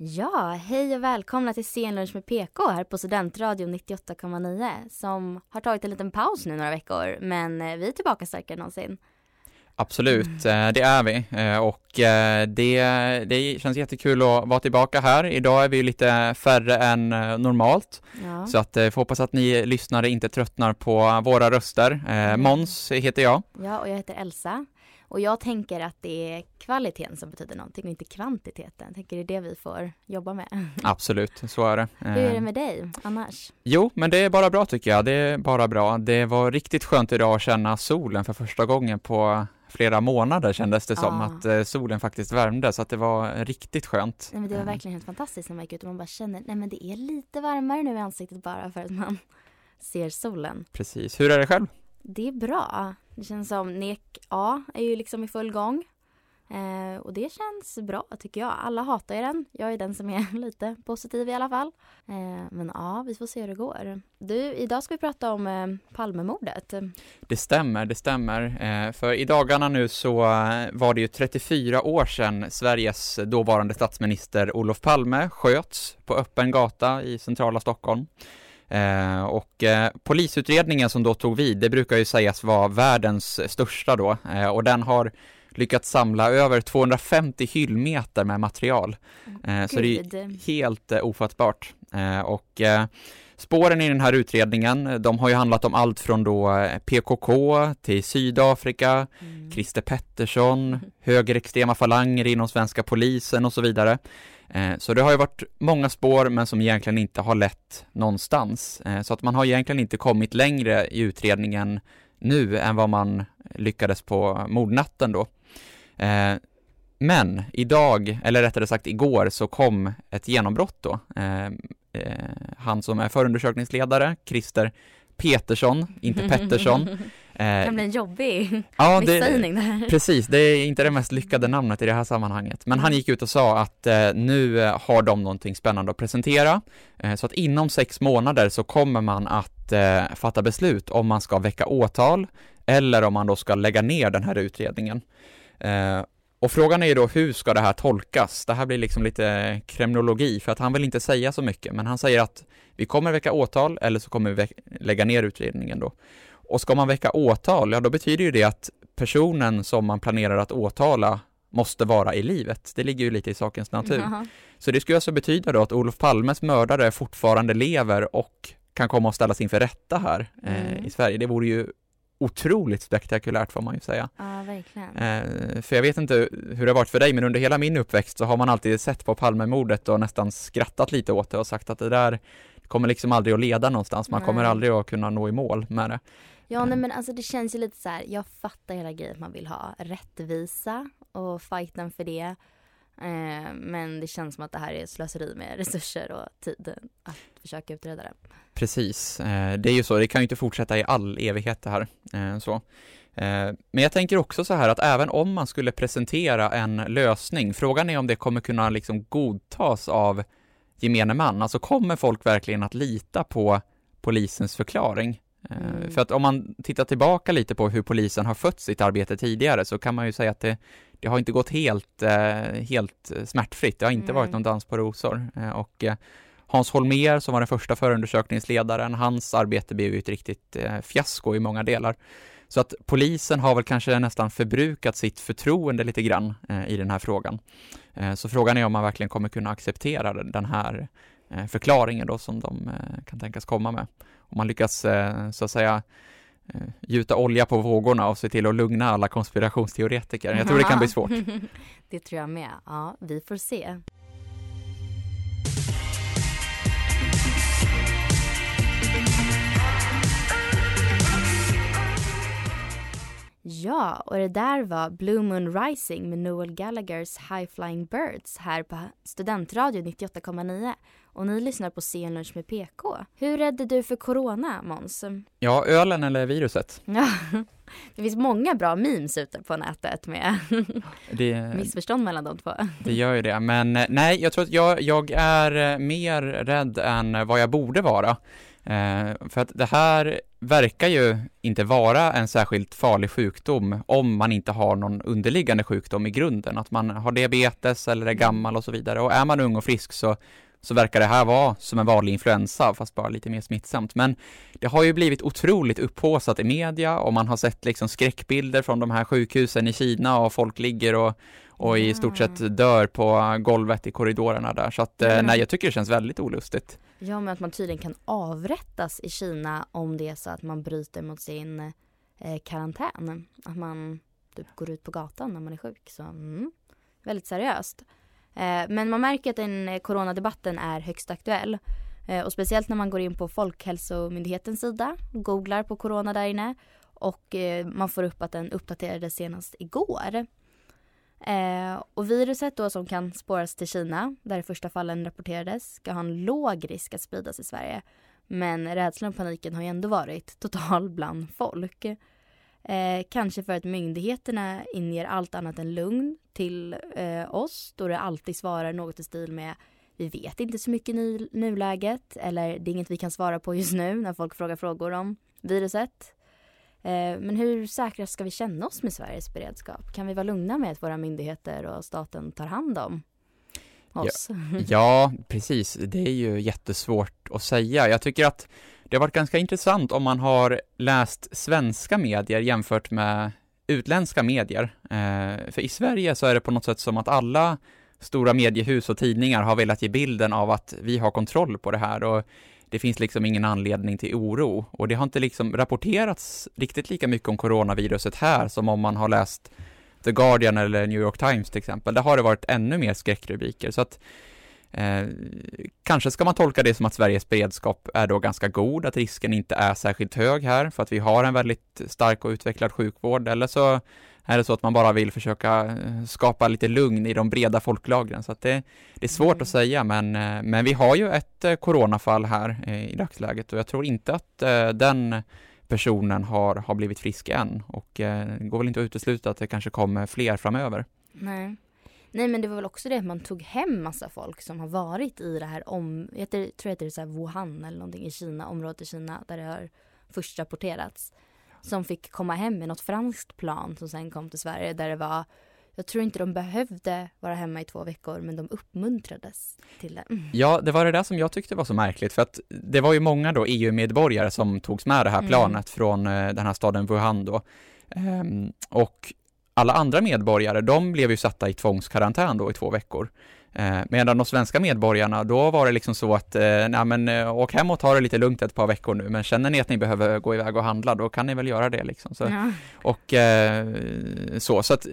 Ja, hej och välkomna till Scenlunch med PK här på Studentradion 98,9 som har tagit en liten paus nu några veckor men eh, vi är tillbaka starkare än någonsin. Absolut, eh, det är vi eh, och det, det känns jättekul att vara tillbaka här. Idag är vi lite färre än normalt Ja. så att jag får hoppas att ni lyssnare inte tröttnar på våra röster. Mm. Måns heter jag. ja, och jag heter Elsa och jag tänker att det är kvaliteten som betyder någonting och inte kvantiteten. Jag tänker det är det vi får jobba med. Absolut, så är det. Hur är det med dig annars? Jo, men det är bara bra tycker jag. Det är bara bra. Det var riktigt skönt idag att känna solen för första gången på flera månader kändes det som Ja. att eh, solen faktiskt värmde så att det var riktigt skönt. Nej, men det var Eh, verkligen helt fantastiskt när man gick ut och man bara känner nej men det är lite varmare nu i ansiktet bara för att man ser solen. Precis. Hur är det själv? Det är bra. Det känns som NEK A är ju liksom i full gång. Eh, och det känns bra tycker jag. Alla hatar ju den. Jag är den som är lite positiv i alla fall. Eh, men ja, vi får se hur det går. Du, idag ska vi prata om eh, Palmemordet. Det stämmer, det stämmer. Eh, för i dagarna nu så eh, var det ju 34 år sedan Sveriges dåvarande statsminister Olof Palme sköts på öppen gata i centrala Stockholm. Eh, och eh, polisutredningen som då tog vid, det brukar ju sägas vara världens största då, eh, och den har lyckats samla över 250 hyllmeter med material. Eh, så det är helt eh, ofattbart. Eh, och spåren i den här utredningen, de har ju handlat om allt från då PKK till Sydafrika, Mm. Christer Pettersson, högerextrema falanger inom svenska polisen och så vidare. Eh, så det har ju varit många spår men som egentligen inte har lett någonstans. Eh, så att man har egentligen inte kommit längre i utredningen nu än vad man lyckades på mordnatten då. Eh, men idag, eller rättare sagt igår, så kom ett genombrott då. Han som är förundersökningsledare, Christer Petersson, inte Pettersson. Det Eh, kan bli en jobbig ja, misssägning där. Precis, det är inte det mest lyckade namnet i det här sammanhanget. Men han gick ut och sa att eh, nu eh, har de någonting spännande att presentera. Eh, så att inom sex månader så kommer man att eh, fatta beslut om man ska väcka åtal eller om man då ska lägga ner den här utredningen. Eh, och frågan är ju då hur ska det här tolkas? Det här blir liksom lite kremnologi för att han vill inte säga så mycket men han säger att vi kommer väcka åtal eller så kommer vi lägga ner utredningen då. Och ska man väcka åtal, ja då betyder ju det att personen som man planerar att åtala måste vara i livet. Det ligger ju lite i sakens natur. Jaha. Så det skulle alltså betyda då att Olof Palmes mördare fortfarande lever och kan komma att ställas inför rätta här eh, Mm. i Sverige. Det vore ju otroligt spektakulärt får man ju säga. Ja, verkligen. Eh, för jag vet inte hur det har varit för dig, men under hela min uppväxt så har man alltid sett på Palmemordet och nästan skrattat lite åt det och sagt att det där kommer liksom aldrig att leda någonstans. Man kommer Nej. aldrig att kunna nå i mål med det. Ja, nej, men alltså det känns ju lite så här. Jag fattar hela grejen att man vill ha rättvisa och fighten för det. Eh, men det känns som att det här är slöseri med resurser och tid att försöka utreda det. Precis, eh, det är ju så, det kan ju inte fortsätta i all evighet det här. Eh, så. Eh, men jag tänker också så här att även om man skulle presentera en lösning, frågan är om det kommer kunna liksom godtas av gemene man. Alltså kommer folk verkligen att lita på polisens förklaring? Eh, Mm. För att om man tittar tillbaka lite på hur polisen har fött sitt arbete tidigare så kan man ju säga att det, det har inte gått helt, eh, helt smärtfritt. Det har inte Nej. varit någon dans på rosor. Eh, Och eh, Hans Holmér som var den första förundersökningsledaren, hans arbete blev ju ett riktigt eh, fiasko i många delar. Så att polisen har väl kanske nästan förbrukat sitt förtroende lite grann eh, i den här frågan. Eh, så frågan är om man verkligen kommer kunna acceptera den här Eh, förklaringar då som de eh, kan tänkas komma med. Om man lyckas eh, så att säga gjuta olja på vågorna och se till att lugna alla konspirationsteoretiker. Jag tror det kan bli svårt. det tror jag med. Ja, vi får se. Ja, och det där var Blue Moon Rising med Noel Gallaghers High Flying Birds här på Studentradio 98,9. Och ni lyssnar på CN Lunch med PK. Hur räddade du för corona, Måns? Ja, ölen eller viruset? Ja, det finns många bra memes ute på nätet med det, missförstånd mellan de två. Det gör ju det, men eh, nej, jag tror att jag, jag är eh, mer rädd än vad jag borde vara. Eh, för att det här verkar ju inte vara en särskilt farlig sjukdom om man inte har någon underliggande sjukdom i grunden, att man har diabetes eller är gammal och så vidare. Och är man ung och frisk så, så verkar det här vara som en vanlig influensa, fast bara lite mer smittsamt. Men det har ju blivit otroligt upphåsat i media och man har sett liksom skräckbilder från de här sjukhusen i Kina och folk ligger och, och i stort sett dör på golvet i korridorerna där. Så att, mm. nej, jag tycker det känns väldigt olustigt. Ja, men att man tydligen kan avrättas i Kina om det är så att man bryter mot sin eh, karantän. Att man typ går ut på gatan när man är sjuk. Så mm, väldigt seriöst. Eh, men man märker att den eh, coronadebatten är högst aktuell. Eh, och speciellt när man går in på Folkhälsomyndighetens sida, googlar på corona där inne och eh, man får upp att den uppdaterades senast igår. Eh, och viruset då som kan spåras till Kina, där de första fallen rapporterades, ska ha en låg risk att spridas i Sverige. Men rädslan och paniken har ju ändå varit total bland folk. Eh, kanske för att myndigheterna inger allt annat än lugn till eh, oss då det alltid svarar något i stil med vi vet inte så mycket i nuläget eller det är inget vi kan svara på just nu när folk frågar frågor om viruset. Eh, men hur säkra ska vi känna oss med Sveriges beredskap? Kan vi vara lugna med att våra myndigheter och staten tar hand om oss? Ja, ja, precis. Det är ju jättesvårt att säga. Jag tycker att det har varit ganska intressant om man har läst svenska medier jämfört med utländska medier. Eh, för i Sverige så är det på något sätt som att alla stora mediehus och tidningar har velat ge bilden av att vi har kontroll på det här och det finns liksom ingen anledning till oro. Och det har inte liksom rapporterats riktigt lika mycket om coronaviruset här som om man har läst The Guardian eller New York Times till exempel. Där har det varit ännu mer skräckrubriker. Så att eh, kanske ska man tolka det som att Sveriges beredskap är då ganska god, att risken inte är särskilt hög här för att vi har en väldigt stark och utvecklad sjukvård. Eller så är det så att man bara vill försöka eh, skapa lite lugn i de breda folklagren. Så det, det är svårt mm. att säga, men, eh, men vi har ju ett eh, coronafall här i dagsläget och jag tror inte att den personen har, har blivit frisk än och det går väl inte att utesluta att det kanske kommer fler framöver. Nej. Nej men det var väl också det att man tog hem massa folk som har varit i det här om, jag tror det så Wuhan eller någonting i Kina, området i Kina där det har först rapporterats som fick komma hem med något franskt plan som sen kom till Sverige där det var jag tror inte de behövde vara hemma i två veckor men de uppmuntrades till det. Mm. Ja, det var det där som jag tyckte var så märkligt för att det var ju många då EU-medborgare som togs med det här mm. planet mm. från eh, den här staden Wuhan då. Ehm, och alla andra medborgare, de blev ju satta i tvångskarantän då i två veckor. Eh, medan de svenska medborgarna, då var det liksom så att, eh, nej men eh, åk hem och ta det lite lugnt ett par veckor nu, men känner ni att ni behöver gå iväg och handla, då kan ni väl göra det liksom. Så, ja. Och så, så att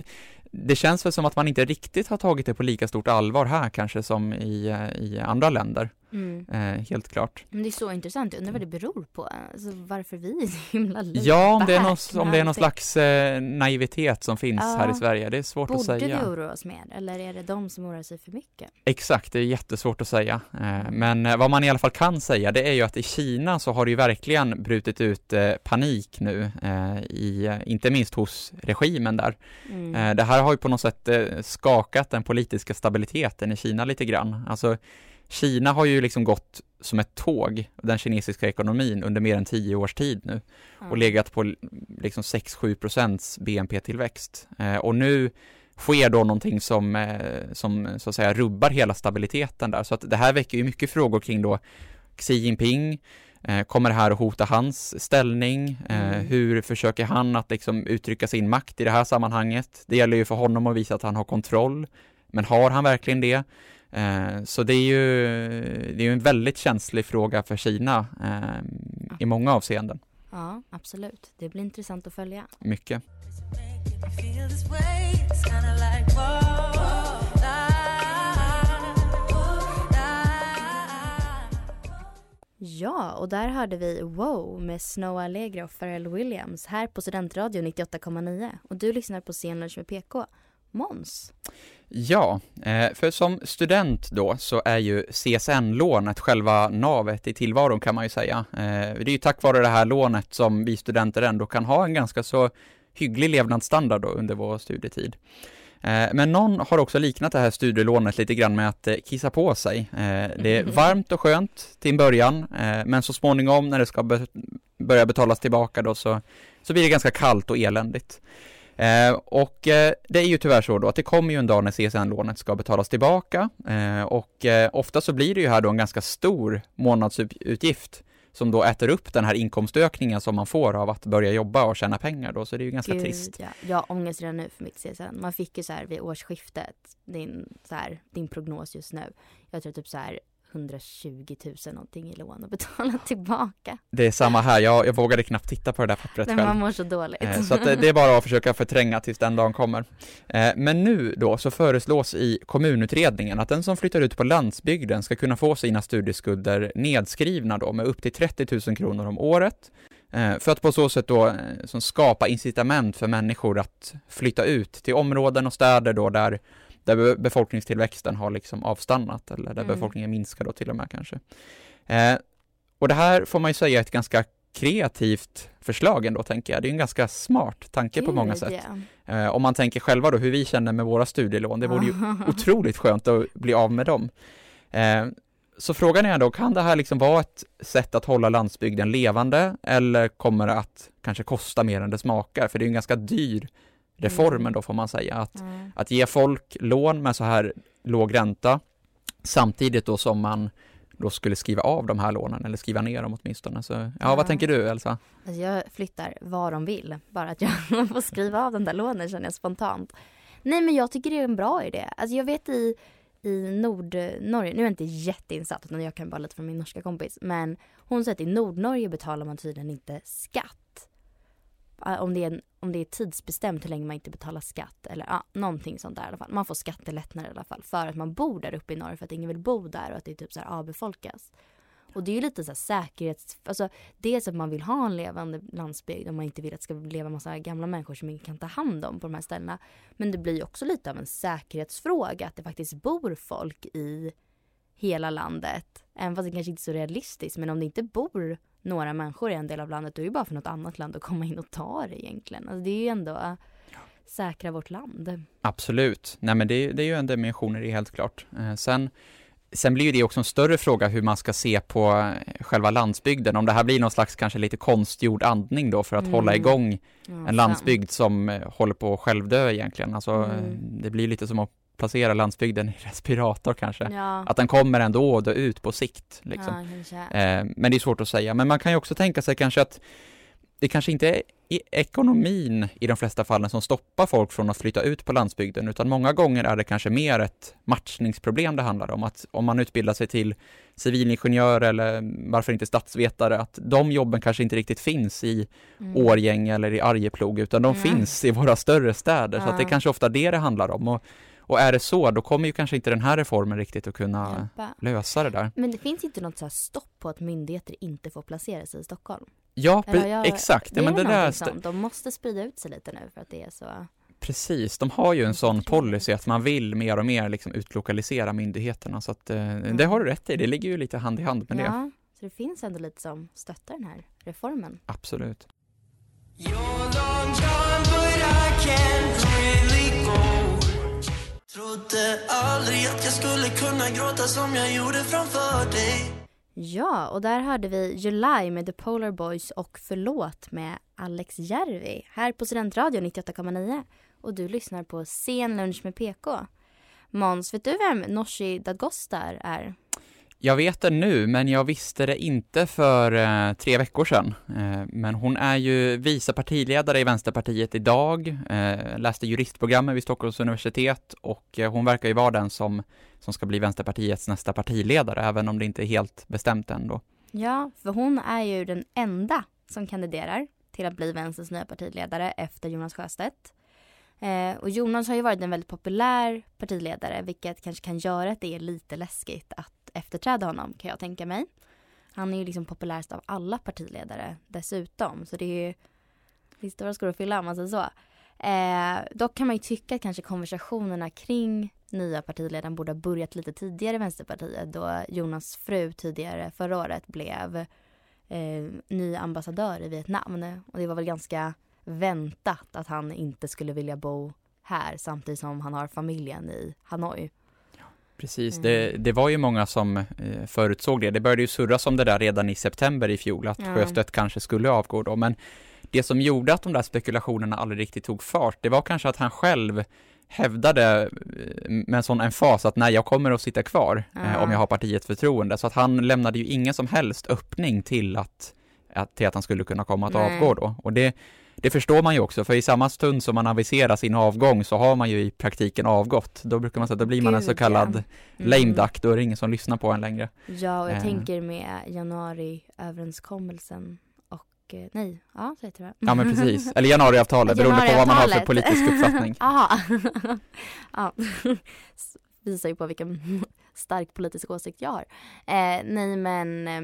det känns väl som att man inte riktigt har tagit det på lika stort allvar här kanske som i, i andra länder. Mm. Eh, helt klart. Men det är så intressant, jag undrar vad det beror på, alltså varför vi är så himla Ja, om det är någon, om det är någon slags eh, naivitet som finns ja. här i Sverige, det är svårt Borde att säga. Borde vi oroa oss mer, eller är det de som oroar sig för mycket? Exakt, det är jättesvårt att säga. Eh, men eh, vad man i alla fall kan säga, det är ju att i Kina så har det ju verkligen brutit ut eh, panik nu, eh, i, inte minst hos regimen där. Mm. det här har ju på något sätt skakat den politiska stabiliteten i Kina lite grann. Alltså Kina har ju liksom gått som ett tåg, den kinesiska ekonomin, under mer än tio års tid nu och mm. legat på liksom 6-7 procents BNP-tillväxt. Eh, och nu sker då någonting som, eh, som så att säga rubbar hela stabiliteten där. Så att det här väcker ju mycket frågor kring då Xi Jinping, eh, kommer det här att hota hans ställning? Eh, mm. Hur försöker han att liksom uttrycka sin makt i det här sammanhanget? Det gäller ju för honom att visa att han har kontroll, men har han verkligen det? Eh, så det är ju det är en väldigt känslig fråga för Kina eh, i många avseenden. Ja, absolut. Det blir intressant att följa. Mycket. Ja, och där hörde vi Wow med Snow Allegro och Pharrell Williams här på Studentradio 98,9. Och du lyssnar på Scenlunch med PK. Måns? Ja, eh, för som student då så är ju CSN-lånet själva navet i tillvaron kan man ju säga. Eh, det är ju tack vare det här lånet som vi studenter ändå kan ha en ganska så hygglig levnadsstandard då under vår studietid. Eh, men någon har också liknat det här studielånet lite grann med att kissa på sig. Det är varmt och skönt till en början, men så småningom när det ska börja betalas tillbaka då så, så blir det ganska kallt och eländigt. Eh, och eh, det är ju tyvärr så då att det kommer ju en dag när CSN-lånet ska betalas tillbaka eh, och eh, ofta så blir det ju här då en ganska stor månadsutgift som då äter upp den här inkomstökningen som man får av att börja jobba och tjäna pengar då, så det är ju ganska Gud, trist. Ja. Jag har ångest redan nu för mitt CSN. Man fick ju så här vid årsskiftet, din, så här, din prognos just nu. Jag tror typ så här 120 000 någonting i lån och betala tillbaka. Det är samma här, jag, jag vågade knappt titta på det där pappret Nej, själv. Man mår så dåligt. Eh, så att det, det, är bara att försöka förtränga tills den dagen kommer. Eh, men nu då så föreslås i kommunutredningen att den som flyttar ut på landsbygden ska kunna få sina studieskulder nedskrivna då med upp till 30 000 kronor om året eh, för att på så sätt då som skapa incitament för människor att flytta ut till områden och städer då där där befolkningstillväxten har liksom avstannat eller där mm. befolkningen minskar då till och med kanske. Eh, och det här får man ju säga är ett ganska kreativt förslag ändå tänker jag. Det är en ganska smart tanke Gud, på många sätt. Yeah. Eh, om man tänker själva då hur vi känner med våra studielån, det vore ju otroligt skönt att bli av med dem. Eh, så frågan är då, kan det här liksom vara ett sätt att hålla landsbygden levande eller kommer det att kanske kosta mer än det smakar? För det är en ganska dyr reformen mm. då får man säga. Att, mm. att ge folk lån med så här låg ränta samtidigt då som man då skulle skriva av de här lånen eller skriva ner dem åtminstone. Så, ja, ja. vad tänker du Elsa? Alltså jag flyttar vad de vill, bara att jag får skriva av den där lånen känner jag spontant. Nej men jag tycker det är en bra idé. Alltså jag vet i, i Nordnorge, nu är jag inte jätteinsatt utan jag kan bara lite från min norska kompis, men hon säger att i Nordnorge betalar man tydligen inte skatt Ah, om det, är, en, om det är tidsbestämt hur länge man inte betalar skatt eller ja, någonting sånt där i alla fall. Man får skattelättnader i alla fall för att man bor där uppe i norr för att ingen vill bo där och att det är typ så här avbefolkas. Och det är ju lite så här säkerhets... Alltså dels att man vill ha en levande landsbygd och man inte vill att det ska leva massa gamla människor som ingen kan ta hand om på de här ställena. Men det blir ju också lite av en säkerhetsfråga att det faktiskt bor folk i hela landet. Även fast det kanske inte är så realistiskt men om det inte bor några människor i en del av landet, då är det bara för något annat land att komma in och ta det egentligen. Alltså det är ju ändå säkra vårt land. Absolut. Nej men det, det är ju en dimension i det helt klart. Eh, sen Sen blir det också en större fråga hur man ska se på eh, själva landsbygden, om det här blir någon slags kanske lite konstgjord andning då för att mm. hålla igång ja, en landsbygd som eh, håller på att självdö egentligen. Alltså, mm. Det blir lite som att placera landsbygden i respirator kanske. Ja. Att den kommer ändå att dö ut på sikt. Liksom. Ja, eh, men det är svårt att säga. Men man kan ju också tänka sig kanske att det kanske inte är ekonomin i de flesta fallen som stoppar folk från att flytta ut på landsbygden, utan många gånger är det kanske mer ett matchningsproblem det handlar om. Att om man utbildar sig till civilingenjör eller varför inte statsvetare, att de jobben kanske inte riktigt finns i mm. Årgäng eller i Arjeplog, utan de mm. finns i våra större städer. Ja. Så att det är kanske ofta det det handlar om. Och och är det så, då kommer ju kanske inte den här reformen riktigt att kunna Hjälpa. lösa det där. Men det finns inte något så stopp på att myndigheter inte får placera sig i Stockholm? Ja, jag, exakt. Det är men det där sånt. De måste sprida ut sig lite nu för att det är så Precis, de har ju en sån policy att man vill mer och mer liksom utlokalisera myndigheterna så att eh, mm. det har du rätt i, det ligger ju lite hand i hand med ja, det. Ja, så det finns ändå lite som stöttar den här reformen. Absolut. Trodde aldrig att jag skulle kunna gråta som jag gjorde framför dig Ja, och där hörde vi July med The Polar Boys och Förlåt med Alex Järvi här på Studentradion 98,9 och du lyssnar på Sen lunch med PK. Måns, vet du vem Nooshi Dadgostar är? Jag vet det nu, men jag visste det inte för eh, tre veckor sedan. Eh, men hon är ju vice partiledare i Vänsterpartiet idag, eh, läste juristprogrammet vid Stockholms universitet och eh, hon verkar ju vara den som, som ska bli Vänsterpartiets nästa partiledare, även om det inte är helt bestämt än då. Ja, för hon är ju den enda som kandiderar till att bli Vänsterns nya partiledare efter Jonas Sjöstedt. Eh, och Jonas har ju varit en väldigt populär partiledare vilket kanske kan göra att det är lite läskigt att efterträda honom kan jag tänka mig. Han är ju liksom populärast av alla partiledare dessutom så det är ju det är stora skor att fylla om man säger så. Eh, dock kan man ju tycka att kanske konversationerna kring nya partiledaren borde ha börjat lite tidigare i Vänsterpartiet då Jonas fru tidigare förra året blev eh, ny ambassadör i Vietnam. Och det var väl ganska väntat att han inte skulle vilja bo här samtidigt som han har familjen i Hanoi. Precis, Mm. det, det var ju många som eh, förutsåg det. Det började ju surras om det där redan i september i fjol, att Ja. Sjöstedt kanske skulle avgå då, men det som gjorde att de där spekulationerna aldrig riktigt tog fart, det var kanske att han själv hävdade eh, med en sån emfas att nej, jag kommer att sitta kvar eh, Ja. om jag har partiets förtroende, så att han lämnade ju ingen som helst öppning till att, att, till att han skulle kunna komma att avgå då. Och det, det förstår man ju också, för i samma stund som man aviserar sin avgång så har man ju i praktiken avgått. Då brukar man säga att då blir man en så Gud, kallad ja. lame Mm. duck, då är det ingen som lyssnar på en längre. Ja, och jag Eh. tänker med januariöverenskommelsen och eh, nej, ja så heter det Ja men precis, eller januariavtalet beroende på vad man har för politisk uppfattning. Aha. ja. Visar ju på vilken stark politisk åsikt jag har. Eh, nej men eh,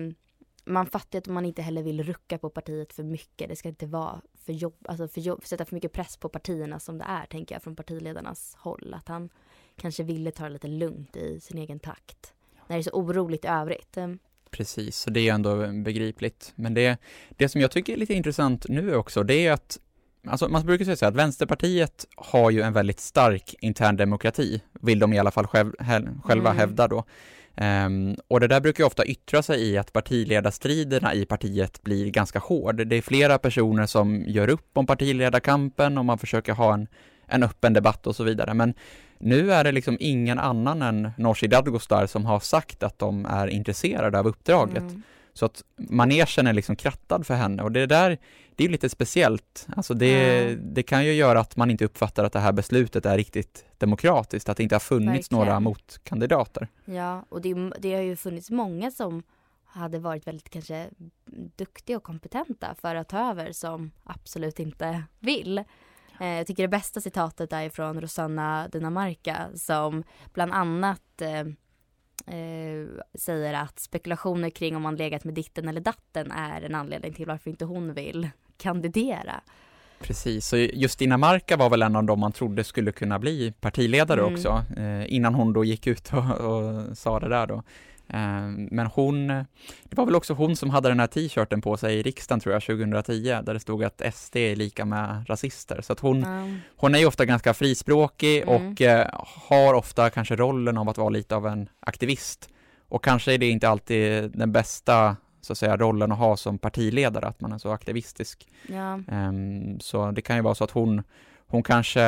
man fattar ju att man inte heller vill rucka på partiet för mycket. Det ska inte vara för jobb, alltså för jobb, sätta för mycket press på partierna som det är tänker jag från partiledarnas håll. Att han kanske ville ta det lite lugnt i sin egen takt. När det är så oroligt i övrigt. Eh, Precis, så det är ändå begripligt. Men det, det som jag tycker är lite intressant nu också, det är att Alltså man brukar säga så här att Vänsterpartiet har ju en väldigt stark intern demokrati, vill de i alla fall själv, själva Mm. hävda då. Um, och det där brukar ju ofta yttra sig i att partiledarstriderna i partiet blir ganska hård. Det är flera personer som gör upp om partiledarkampen och man försöker ha en, en öppen debatt och så vidare. Men nu är det liksom ingen annan än Nooshi Dadgostar som har sagt att de är intresserade av uppdraget. mm. Så att manegen är liksom krattad för henne och det där, det är lite speciellt. Alltså det, Ja. det kan ju göra att man inte uppfattar att det här beslutet är riktigt demokratiskt, att det inte har funnits Verkligen. några motkandidater. Ja, och det, det har ju funnits många som hade varit väldigt kanske duktiga och kompetenta för att ta över som absolut inte vill. Eh, jag tycker det bästa citatet är från Rosanna Dinamarca som bland annat eh, eh, säger att spekulationer kring om man legat med ditten eller datten är en anledning till varför inte hon vill kandidera. Precis, så just Dinamarca var väl en av dem man trodde skulle kunna bli partiledare Mm. också, eh, innan hon då gick ut och, och sa det där då. Eh, men hon, det var väl också hon som hade den här t-shirten på sig i riksdagen tror jag 2010, där det stod att SD är lika med rasister. Så att hon, Ja. hon är ju ofta ganska frispråkig Mm. och eh, har ofta kanske rollen av att vara lite av en aktivist. Och kanske är det inte alltid den bästa så att säga rollen att ha som partiledare, att man är så aktivistisk. Ja, Ehm, så det kan ju vara så att hon, hon kanske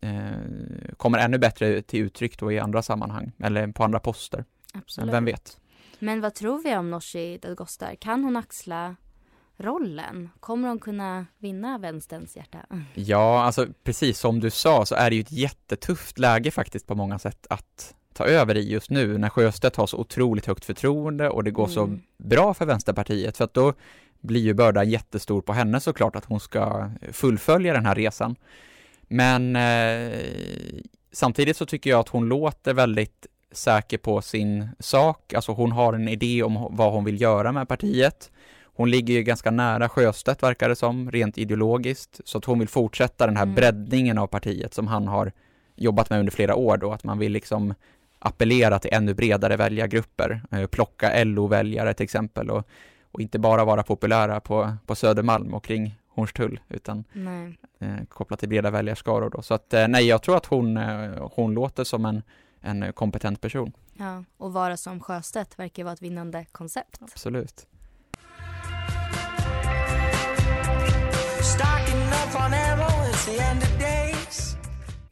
eh, kommer ännu bättre till uttryck då i andra sammanhang, eller på andra poster. Absolut. Vem vet? Men vad tror vi om Nooshi Dadgostar? Kan hon axla rollen? Kommer hon kunna vinna vänsterns hjärta? Ja, alltså precis som du sa så är det ju ett jättetufft läge faktiskt på många sätt att ta över i just nu när Sjöstedt har så otroligt högt förtroende och det går så Mm. bra för Vänsterpartiet för att då blir ju bördan jättestor på henne såklart att hon ska fullfölja den här resan. Men eh, samtidigt så tycker jag att hon låter väldigt säker på sin sak, alltså hon har en idé om vad hon vill göra med partiet. Hon ligger ju ganska nära Sjöstedt verkar det som, rent ideologiskt, så att hon vill fortsätta den här Mm. breddningen av partiet som han har jobbat med under flera år då, att man vill liksom appellera till ännu bredare väljargrupper, eh, plocka LO-väljare till exempel och, och inte bara vara populära på, på Södermalm och kring Hornstull utan eh, kopplat till breda väljarskaror då. Så att eh, nej, jag tror att hon, eh, hon låter som en, en kompetent person, Ja, och vara som Sjöstedt verkar vara ett vinnande koncept. absolut.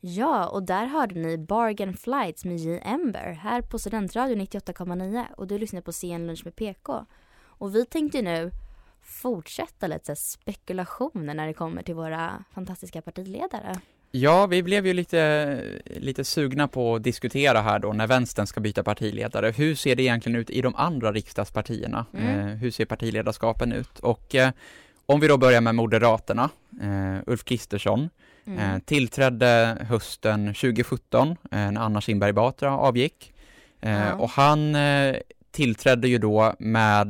Ja, och där hörde ni Bargain Flights med J. Ember här på Studentradion 98,9 och du lyssnar på CN Lunch med PK. Och vi tänkte nu fortsätta lite spekulationer när det kommer till våra fantastiska partiledare. Ja, vi blev ju lite, lite sugna på att diskutera här då när vänstern ska byta partiledare. Hur ser det egentligen ut i de andra riksdagspartierna? Mm. Eh, hur ser partiledarskapen ut? Och eh, om vi då börjar med Moderaterna, eh, Ulf Kristersson, Mm. eh, tillträdde hösten 2017 eh, när Anna Kinberg Batra avgick. Eh, Ja. Och han tillträdde ju då med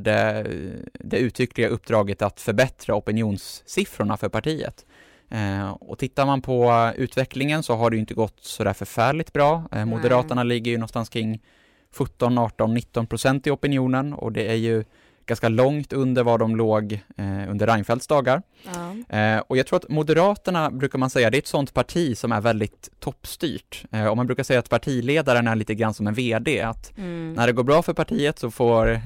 det uttryckliga uppdraget att förbättra opinionssiffrorna för partiet. Eh, och tittar man på utvecklingen så har det ju inte gått så där förfärligt bra. Eh, Moderaterna ligger ju någonstans kring 17, 18, 19 procent i opinionen och det är ju ganska långt under vad de låg eh, under Reinfeldts dagar. Ja. Eh, och jag tror att Moderaterna brukar man säga, det är ett sånt parti som är väldigt toppstyrt. Eh, och man brukar säga att partiledaren är lite grann som en VD, att Mm. när det går bra för partiet så får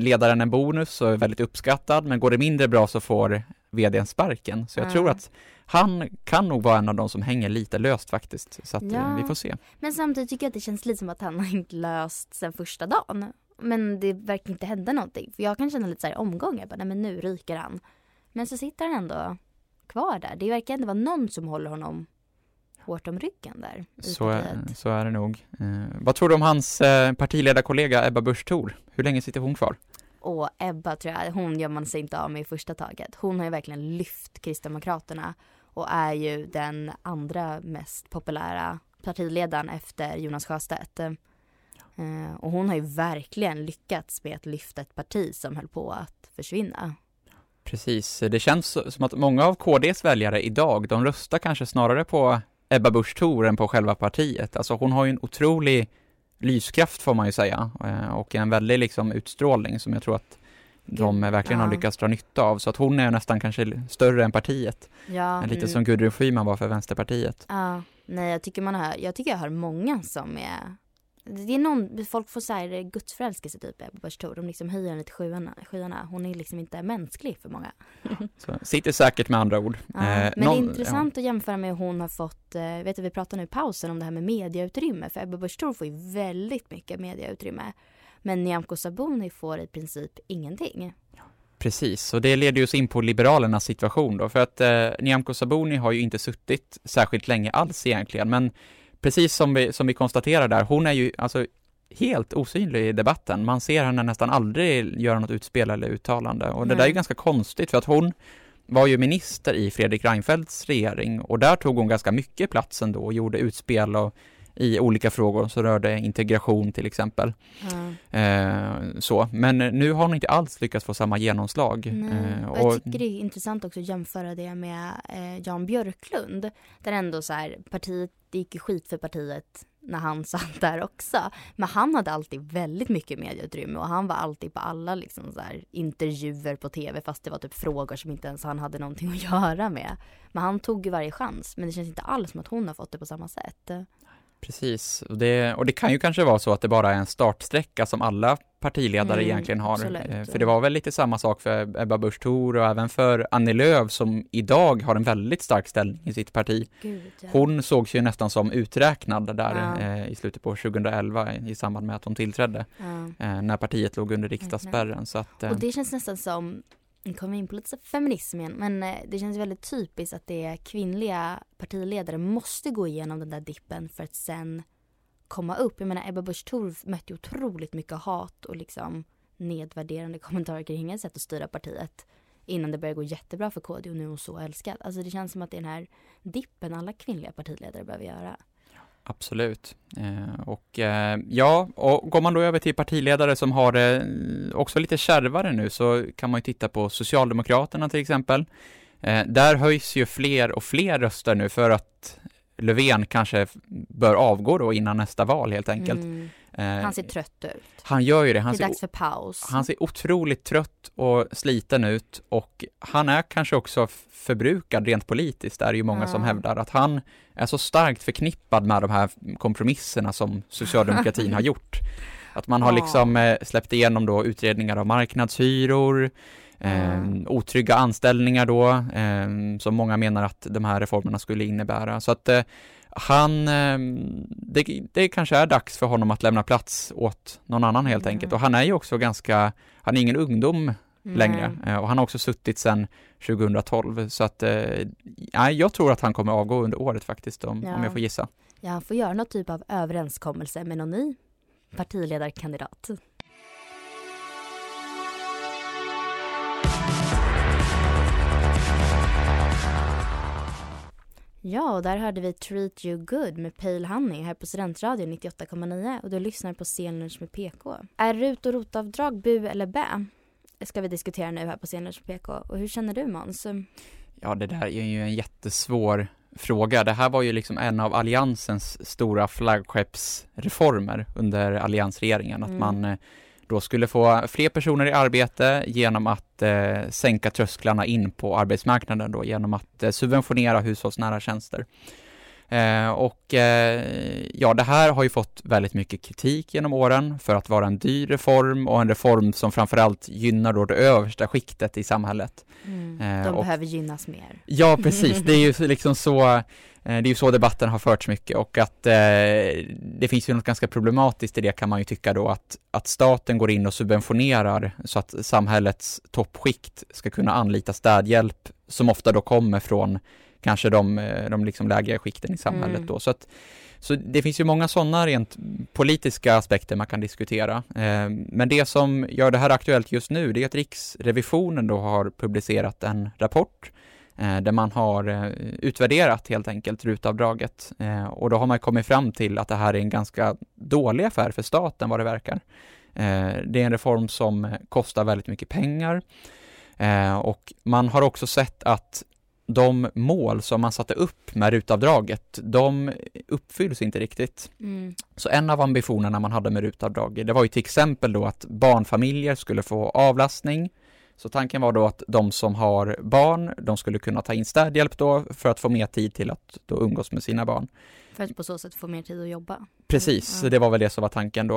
ledaren en bonus och är väldigt uppskattad, men går det mindre bra så får VDn sparken. Så jag Ja. tror att han kan nog vara en av de som hänger lite löst faktiskt, så att eh, Ja. vi får se. Men samtidigt tycker jag att det känns lite som att han har inte löst sen första dagen. Men det verkar inte hända någonting. För jag kan känna lite så här omgångar, bara, nej men nu ryker han. Men så sitter han ändå kvar där. Det verkar inte vara någon som håller honom hårt om ryggen där. Så är, partiet. så är det nog. Eh, vad tror du om hans eh, partiledarkollega Ebba Busch Thor? Hur länge sitter hon kvar? Och Ebba tror jag, hon gör man sig inte av med i första taget. Hon har ju verkligen lyft Kristdemokraterna och är ju den andra mest populära partiledaren efter Jonas Sjöstedt. Eh, och hon har ju verkligen lyckats med att lyfta ett parti som höll på att försvinna. Precis, det känns som att många av KDs väljare idag, de röstar kanske snarare på Ebba Busch Thor än på själva partiet. Alltså hon har ju en otrolig lyskraft får man ju säga eh, och en väldig liksom utstrålning som jag tror att de Gud, verkligen har ja. lyckats dra nytta av. Så att hon är nästan kanske större än partiet. Ja, Lite mm. som Gudrun Schyman var för Vänsterpartiet. Ja, nej jag tycker man hör, jag tycker jag hör många som är det är någon, folk får så här gudsförälskelse typ Ebba Busch. De liksom höjer henne till skyarna, skyarna. Hon är liksom inte mänsklig för många. Så, sitter säkert med andra ord. Ja, Eh, men det någon- är intressant att jämföra med hur hon har fått, eh, vet du vi pratade nu i pausen om det här med mediautrymme. För Ebba Busch får ju väldigt mycket mediautrymme. Men Nyamko Sabuni får i princip ingenting. Precis, och det leder ju oss in på Liberalernas situation då, för att eh, Nyamko Sabuni har ju inte suttit särskilt länge alls egentligen, men precis som vi, som vi konstaterar där, hon är ju alltså helt osynlig i debatten. Man ser henne nästan aldrig göra något utspel eller uttalande och det där är ju Nej. ganska konstigt för att hon var ju minister i Fredrik Reinfeldts regering och där tog hon ganska mycket plats ändå och gjorde utspel och i olika frågor som rörde integration till exempel. Ja. Eh, så, men nu har hon inte alls lyckats få samma genomslag. Eh, och jag tycker det är intressant också att jämföra det med eh, Jan Björklund. Där ändå så här, partiet, det gick ju skit för partiet när han satt där också. Men han hade alltid väldigt mycket medieutrymme och han var alltid på alla liksom så här, intervjuer på tv fast det var typ frågor som inte ens han hade någonting att göra med. Men han tog ju varje chans. Men det känns inte alls som att hon har fått det på samma sätt. Precis, och det, och det kan ju kanske vara så att det bara är en startsträcka som alla partiledare Mm, egentligen har. absolut. Eh, För det var väl lite samma sak för Ebba Busch Thor och även för Annie Lööf som idag har en väldigt stark ställning i sitt parti. Gud, ja. Hon sågs ju nästan som uträknad där Ja. eh, i slutet på 2011 i samband med att hon tillträdde, Ja. eh, när partiet låg under riksdagsspärren. Så att, eh, Och det känns nästan som, nu kommer vi in på lite feminism igen, men eh, det känns väldigt typiskt att det är kvinnliga partiledare måste gå igenom den där dippen för att sen komma upp. Jag menar Ebba Busch Thor mötte ju otroligt mycket hat och liksom nedvärderande kommentarer kring hennes sätt att styra partiet innan det började gå jättebra för KD och nu är hon så älskad. Alltså det känns som att det är den här dippen alla kvinnliga partiledare behöver göra. Absolut. Eh, och eh, ja, och går man då över till partiledare som har det eh, också lite kärvare nu så kan man ju titta på Socialdemokraterna till exempel. Eh, där höjs ju fler och fler röster nu för att Löfven kanske bör avgå då innan nästa val helt enkelt. Mm. Eh, Han ser trött ut. han gör ju det. Det Han är ser, dags för paus. han ser otroligt trött och sliten ut och han är kanske också förbrukad rent politiskt. Det är ju många som Ja. hävdar att han är så starkt förknippad med de här kompromisserna som socialdemokratin har gjort. Att man har liksom eh, släppt igenom då utredningar av marknadshyror, eh, otrygga anställningar då, eh, som många menar att de här reformerna skulle innebära. Så att eh, han, eh, det, det kanske är dags för honom att lämna plats åt någon annan helt Mm. enkelt. Och han är ju också ganska, han är ingen ungdom längre Nej. eh, och han har också suttit sedan 2012 så att, eh, nej, jag tror att han kommer avgå under året faktiskt om, Ja. om jag får gissa. Ja, han får göra någon typ av överenskommelse med någon ny partiledarkandidat. Ja, och där hörde vi Treat You Good med Pale Honey här på Studentradion 98,9 och du lyssnar på Scenlunch med PK. Är RUT och rotavdrag bu eller bä? Det ska vi diskutera nu här på Scenlunch med PK. Och hur känner du Måns? Ja, det där är ju en jättesvår fråga. Det här var ju liksom en av alliansens stora flaggskeppsreformer under alliansregeringen, att Mm. man eh, då skulle få fler personer i arbete genom att eh, sänka trösklarna in på arbetsmarknaden då, genom att eh, subventionera hushållsnära tjänster. Eh, och eh, ja, det här har ju fått väldigt mycket kritik genom åren för att vara en dyr reform och en reform som framförallt gynnar då det översta skiktet i samhället. Mm. Eh, De och- behöver gynnas mer. Ja, precis. Det är ju liksom så, det är ju så debatten har förts mycket och att eh, det finns ju något ganska problematiskt i det kan man ju tycka då att, att staten går in och subventionerar så att samhällets toppskikt ska kunna anlita städhjälp som ofta då kommer från kanske de, eh, de liksom lägre skikten i samhället Mm. då. Så att så det finns ju många sådana rent politiska aspekter man kan diskutera. Eh, Men det som gör det här aktuellt just nu, det är att Riksrevisionen då har publicerat en rapport eh, där man har eh, utvärderat helt enkelt rutavdraget Eh, och då har man kommit fram till att det här är en ganska dålig affär för staten vad det verkar. Eh, Det är en reform som eh, kostar väldigt mycket pengar Eh, och man har också sett att de mål som man satte upp med rutavdraget, de uppfylls inte riktigt. Mm. Så en av ambitionerna man hade med rutavdrag, det var ju till exempel då att barnfamiljer skulle få avlastning. Så tanken var då att de som har barn, de skulle kunna ta in städhjälp då för att få mer tid till att då umgås med sina barn. För att på så sätt få mer tid att jobba. Precis, så det var väl det som var tanken då.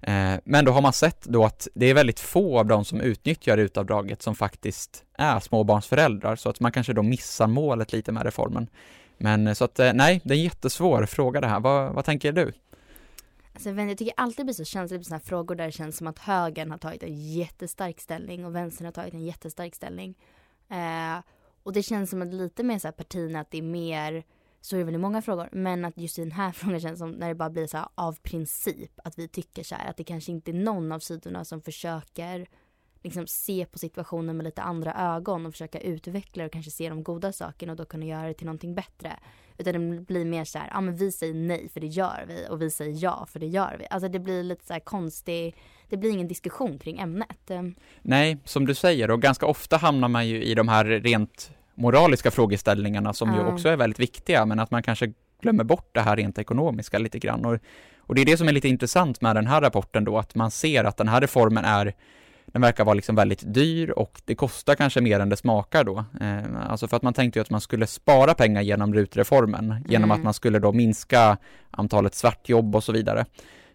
Eh, men då har man sett då att det är väldigt få av de som utnyttjar rutavdraget som faktiskt är småbarnsföräldrar, så att man kanske då missar målet lite med reformen. Men eh, så att eh, nej, det är en jättesvår fråga det här. Vad, vad tänker du? Alltså, jag tycker alltid det blir så känsligt med sådana här frågor där det känns som att högern har tagit en jättestark ställning och vänstern har tagit en jättestark ställning. Eh, och det känns som att lite mer så här partierna att det är mer, så är det väl i många frågor, men att just i den här frågan känns som när det bara blir så här av princip att vi tycker så här att det kanske inte är någon av sidorna som försöker liksom se på situationen med lite andra ögon och försöka utveckla och kanske se de goda sakerna och då kunna göra det till någonting bättre. Utan det blir mer så här, ja men vi säger nej för det gör vi och vi säger ja för det gör vi. Alltså det blir lite så här konstig, det blir ingen diskussion kring ämnet. Eh, Nej, som du säger, och ganska ofta hamnar man ju i de här rent moraliska frågeställningarna som ju Ja. också är väldigt viktiga, men att man kanske glömmer bort det här rent ekonomiska lite grann. Och, och det är det som är lite intressant med den här rapporten då, att man ser att den här reformen är den verkar vara liksom väldigt dyr och det kostar kanske mer än det smakar då. Eh, alltså för att man tänkte ju att man skulle spara pengar genom RUT-reformen, genom Mm. att man skulle då minska antalet svartjobb och så vidare.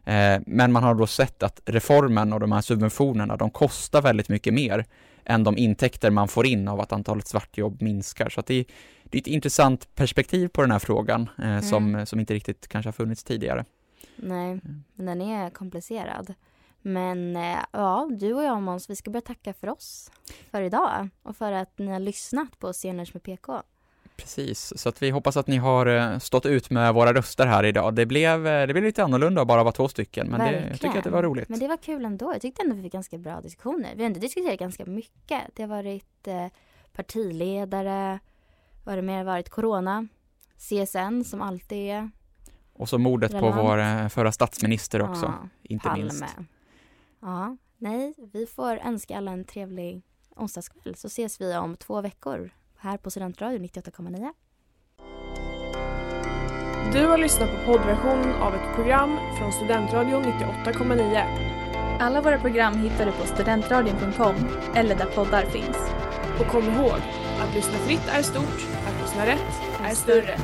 Eh, men man har då sett att reformen och de här subventionerna, de kostar väldigt mycket mer än de intäkter man får in av att antalet svartjobb minskar. Så att det, är, det är ett intressant perspektiv på den här frågan eh, som, som inte riktigt kanske har funnits tidigare. nej, men den är komplicerad. Men eh, ja, du och jag Måns, vi ska börja tacka för oss för idag och för att ni har lyssnat på Scenlunch med PK. Precis, så att vi hoppas att ni har eh, stått ut med våra röster här idag. Det blev, eh, det blev lite annorlunda att bara vara två stycken, men det, jag tycker att det var roligt. Men det var kul ändå. Jag tyckte ändå vi fick ganska bra diskussioner. Vi har ändå diskuterat ganska mycket. Det har varit eh, partiledare, vad det mer varit? Corona, CSN som alltid är Och så mordet på relevant. vår eh, förra statsminister också, Ja, inte minst. Ja, nej, vi får önska alla en trevlig onsdagskväll så ses vi om två veckor här på Studentradion 98,9. Du har lyssnat på poddversionen av ett program från Studentradion 98,9. Alla våra program hittar du på studentradion.com eller där poddar finns. Och kom ihåg, att lyssna fritt är stort, att lyssna rätt är större.